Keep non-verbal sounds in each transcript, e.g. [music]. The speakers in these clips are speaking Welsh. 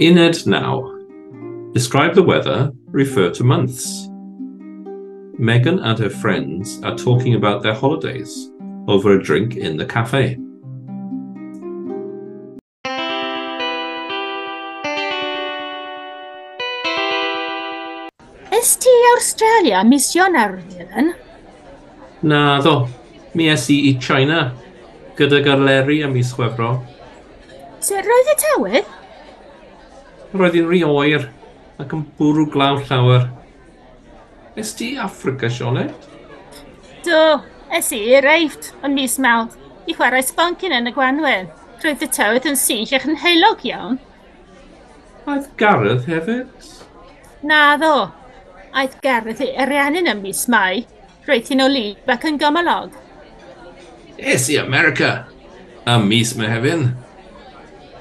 Uned now. Describe the weather, refer to months. Megan and her friends are talking about their holidays over a drink in the cafe. Ys ti Australia misionar Dylan? Na ddo, mi es i i China gyda garleri am mis chwefro. Sut roedd y tywydd? roedd hi'n rhy oer ac yn bwrw glaw llawer. Es ti Africa, Sionet? Do, es i reift yn mis mawrth i chwarae sboncyn yn y gwanwyn. Roedd y tywydd yn sych ac yn heilog iawn. Aeth Gareth hefyd? Na ddo. Aeth Gareth i ariannu'n ym mis mai. Roedd hi'n o lib ac yn gymylog. Es i America. A mis Mehefin.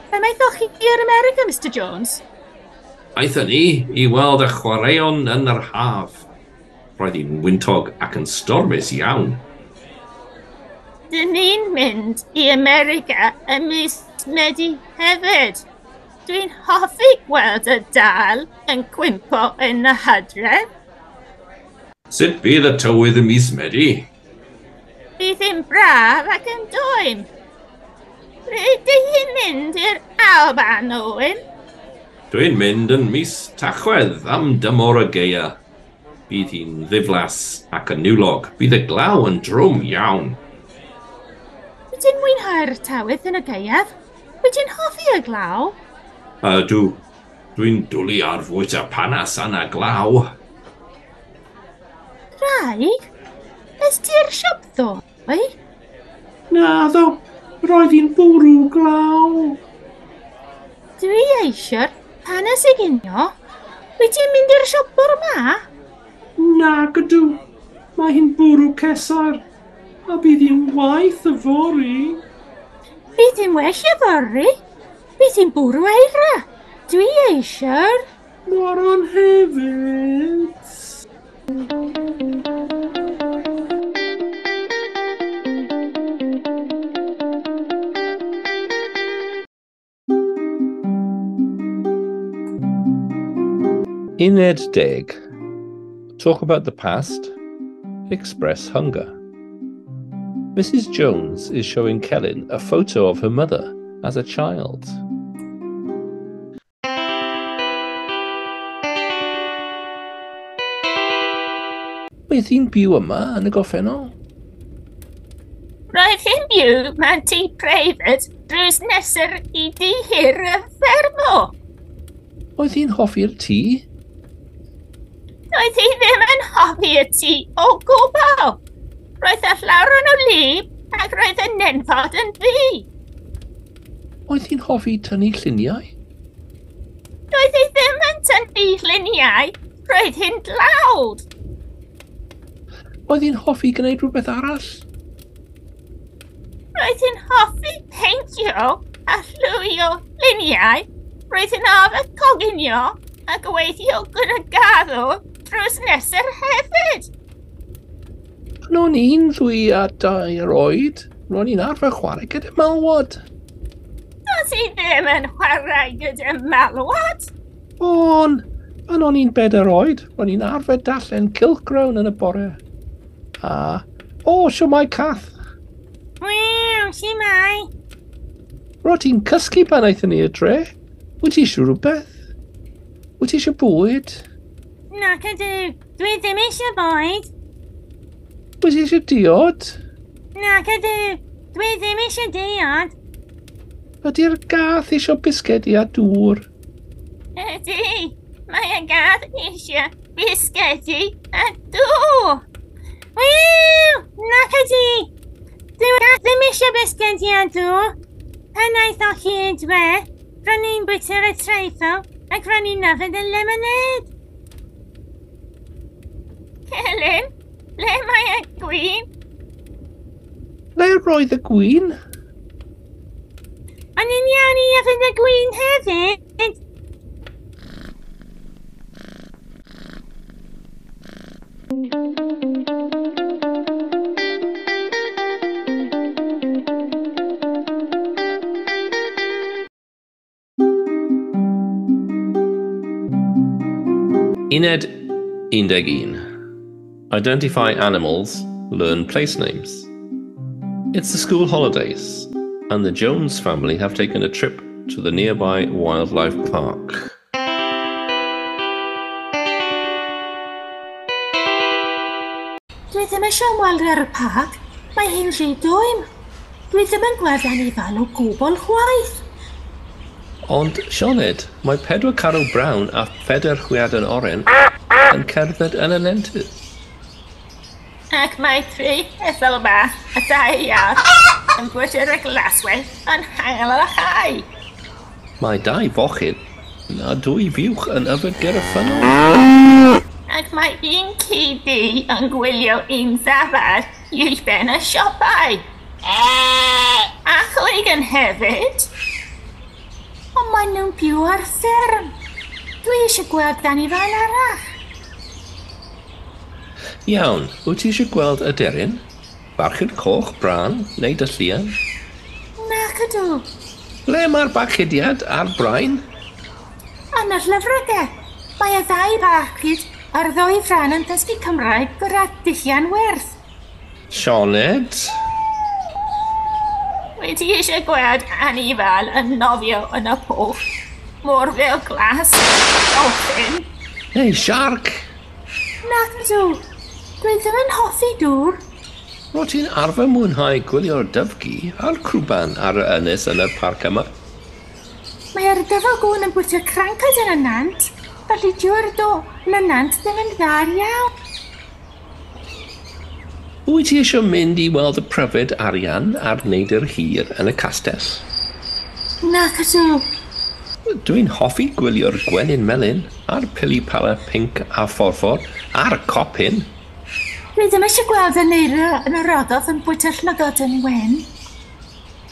Fe wnaethoch chi i'r America, Mr Jones? Aethon ni i weld y chwaraeon yn yr haf. Roedd hi'n wyntog ac yn stormus iawn. Dyn ni'n mynd i America ym mis Medi hefyd. Dwi'n hoffi gweld y dal yn cwympo yn y hydref. Sut bydd y tywydd ym mis Medi? Bydd hi'n braf ac yn dwym. Ydw i'n mynd i'r Alban, Owen? Dwi'n mynd yn mis tachwedd am dymor y geia. Bydd hi'n ddiflas ac yn niwlog. Bydd y glaw yn drwm iawn. Wyt mwynhau'r tawydd yn y gaeaf? Wyt ti'n hoffi y glaw? Ydw. Dwi'n dwlu ar fwyt y panas yn y glaw. Rhaeg, ys ti'r siop ddoe? Na ddo, Roedd hi'n bwrw glaw. Dwi eisiau'r panes i ginio. Wyt ti'n mynd i'r siop o'r ma? Na, gydw. Mae hi'n bwrw cesar. A bydd hi'n waith y fori. Bydd hi'n well y fori? Bydd hi'n bwrw eira. Dwi eisiau'r... Moron hefyd. Uned Deg. Talk about the past. Express hunger. Mrs. Jones is showing Kellen a photo of her mother as a child. Beth hi'n byw yma yn y goffennol? Roedd hi'n byw mewn tŷ preifat drws nesaf i di hir y ffermo. Oedd hi'n hoffi'r tŷ? Roedd hi ddim yn hoffi y tŷ o gwbl. Roedd e y llawr yn o lib ac roedd y nenfod yn ddi. Oedd hi'n hoffi tynnu lluniau? Roedd hi ddim yn tynnu lluniau. Roedd hi'n dlawd. Oedd hi'n hoffi gwneud rhywbeth arall? Roedd hi'n hoffi peintio a llwio luniau. Roedd hi'n arfer coginio a gweithio gyda garw drws nesaf hefyd. Pan o'n i'n ddwy a dair oed, ro'n i'n arfer chwarae gyda malwod. Os i ddim yn chwarae gyda malwod? O'n, pan o'n i'n bedair oed, ro'n i'n arfer darllen Cilcrown yn y bore. A, o, sio mai cath. Wel, siwmai. Ro ti'n cysgu pan aethon ni y dre? Wyt ti eisiau rhywbeth? Wyt ti eisiau bwyd? Nac ydw, dwi ddim eisiau bwyd. Wyt ti eisiau diod? Nac ydw, dwi ddim eisiau diod. Ydy'r gath eisiau bisgedi a dŵr? Ydy, mae y gath eisiau bisgedi a dŵr. Wiw, nac ydy. Dwi gath ddim eisiau bisgedi a dŵr. Pan aeth o hyd we, rydyn ni'n bwyta'r y treithol I can't eat nothing than lemonade. Helen, le mae y gwyn? Le roedd y gwyn? Ond yn iawn i yfyn y gwyn hefyd. Thank you. Uned 11. Identify animals, learn place names. It's the school holidays, and the Jones family have taken a trip to the nearby wildlife park. Dwi ddim eisiau ymweld â'r parc. Mae hi'n rhy dwym. Dwi ddim yn gweld anifal o gwbl chwaith. Ond, Sioned, mae pedwar carw brawn a phedair chwiad yn oren yn cerdded yn y nentydd. Ac mae tri ethel yma, a dau iar, yn bwytyr y glaswell yn hael ar y chai. Mae dau fochyn a dwy fiwch yn yfed ger y ffynol. Ac mae un ci di yn gwylio un ddafad i'w ben y siopau. Ac oegan hefyd, ond maen nhw'n byw ar fferm. Dwi eisiau gweld ddanifail arall. Iawn, wyt ti eisiau gweld y deryn? Barchyd coch, bran neu dyllian? Nac ydw. Ble mae'r barchudiad a'r brain? Yn y lyfrydau. Mae y ddau bachyd a'r ddwy fran yn dysgu Cymraeg gyda dillian werth. Sioned? Neu ti eisiau gweld anifal yn nofio yn y pwff? Mor fel glas? Dolphin? Neu siarc? Nac ydw. Dwi ddim yn hoffi dŵr. Ro ti'n arfer mwynhau gwylio'r dyfgu a'r crwban ar y ynys yn y parc yma? Mae'r dyfel gwn yn bwyta crancod yn y nant, felly diwrdo yn y nant ddim yn ddar iawn wyt ti eisiau mynd i weld y pryfed arian a'r neidr hir yn y castell? Nac ydw. Dwi'n hoffi gwylio'r gwenyn melyn, a'r pili pala pink a phorffor, a'r copyn. Dwi ddim eisiau gweld y neidr yn y ogof yn bwyta llygod yn wen.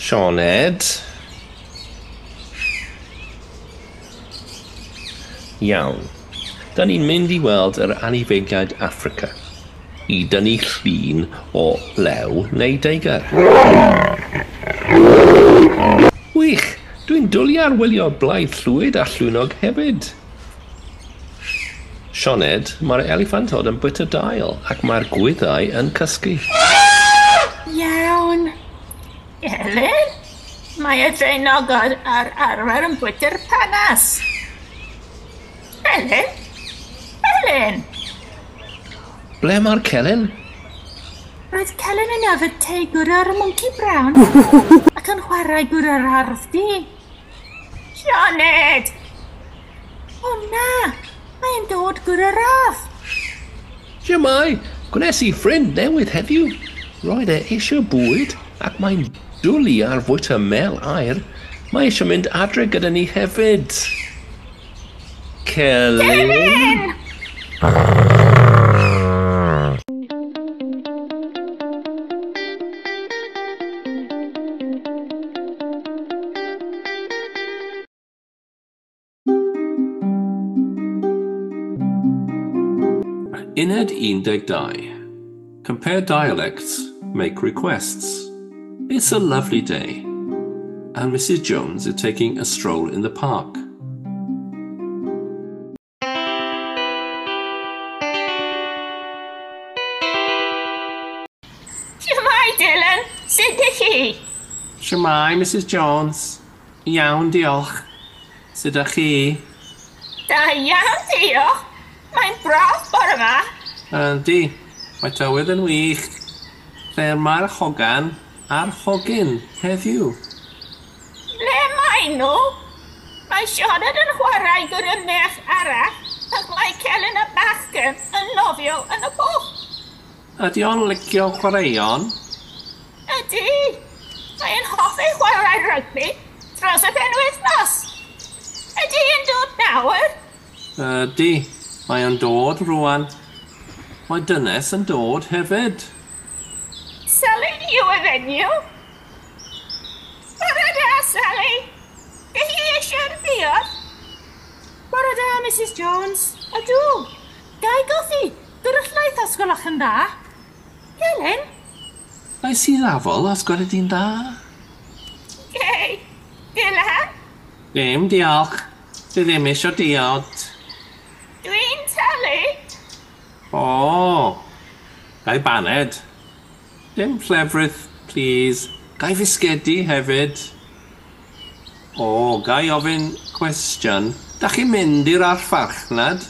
Sioned. Iawn. Da ni'n mynd i weld yr anifeiliaid Africa i dynnu llun o lew neu deigar. Wych, dwi'n dwlu ar wylio blaid llwyd a llwynog hefyd. Sioned, mae'r eliffantod yn bwyta dail ac mae'r gwyddau yn cysgu. Iawn. Elin, mae y draenogod ar arfer yn bwyta'r panas. Elin? Elin? Ble mae'r Celyn? Roedd Celyn yn yfed te gwra'r Monkey Brown [laughs] ac yn chwarae gwra'r ardd di. Sioned! O na! Mae'n dod gwra'r ardd! Siamai, gwnes i ffrind newydd heddiw. Roedd e eisiau bwyd ac mae'n dwlu ar fwyta mel air. Mae eisiau mynd adre gyda ni hefyd. Celyn! Celyn! [laughs] Elen! Uned 12. Compare dialects, make requests. It's a lovely day, and Mrs. Jones is taking a stroll in the park. Siamai, Dylan! Sut ydych chi? Siamai, Mrs. Jones. Iawn, diolch. Sut ydych chi? Da iawn, diolch. Mae'n braf bore yma. Yndi. Mae tywydd yn wych. Lle mae'r hogan a'r hogyn heddiw? Ble mae nhw? Mae Sioned yn chwarae gyda merch arall ac mae Celyn y Bachgen yn nofio yn y bwch. Ydy o'n licio chwaraeon? Ydy. Mae'n hoffi chwarae rygbi dros y penwythnos. Ydy yn dod nawr? Ydy. Uh, Mae o'n dod rwan. Mae dynes yn dod hefyd. Sally, you a fenyw? Bore da, Sally. Ydych chi eisiau'r diod? Bore da, Mrs Jones. Ydw. Gai gothi, dyryllaeth os gwelwch yn dda. Helen? Mae si lafol os gwelwch di'n dda. Gei, Dylan? Dim diolch. Dwi ddim eisiau diod. O! Gai baned. Dim llefrith, please. Gai fisgedi hefyd. O, gai ofyn cwestiwn. Dach chi'n mynd i'r archfarchnad?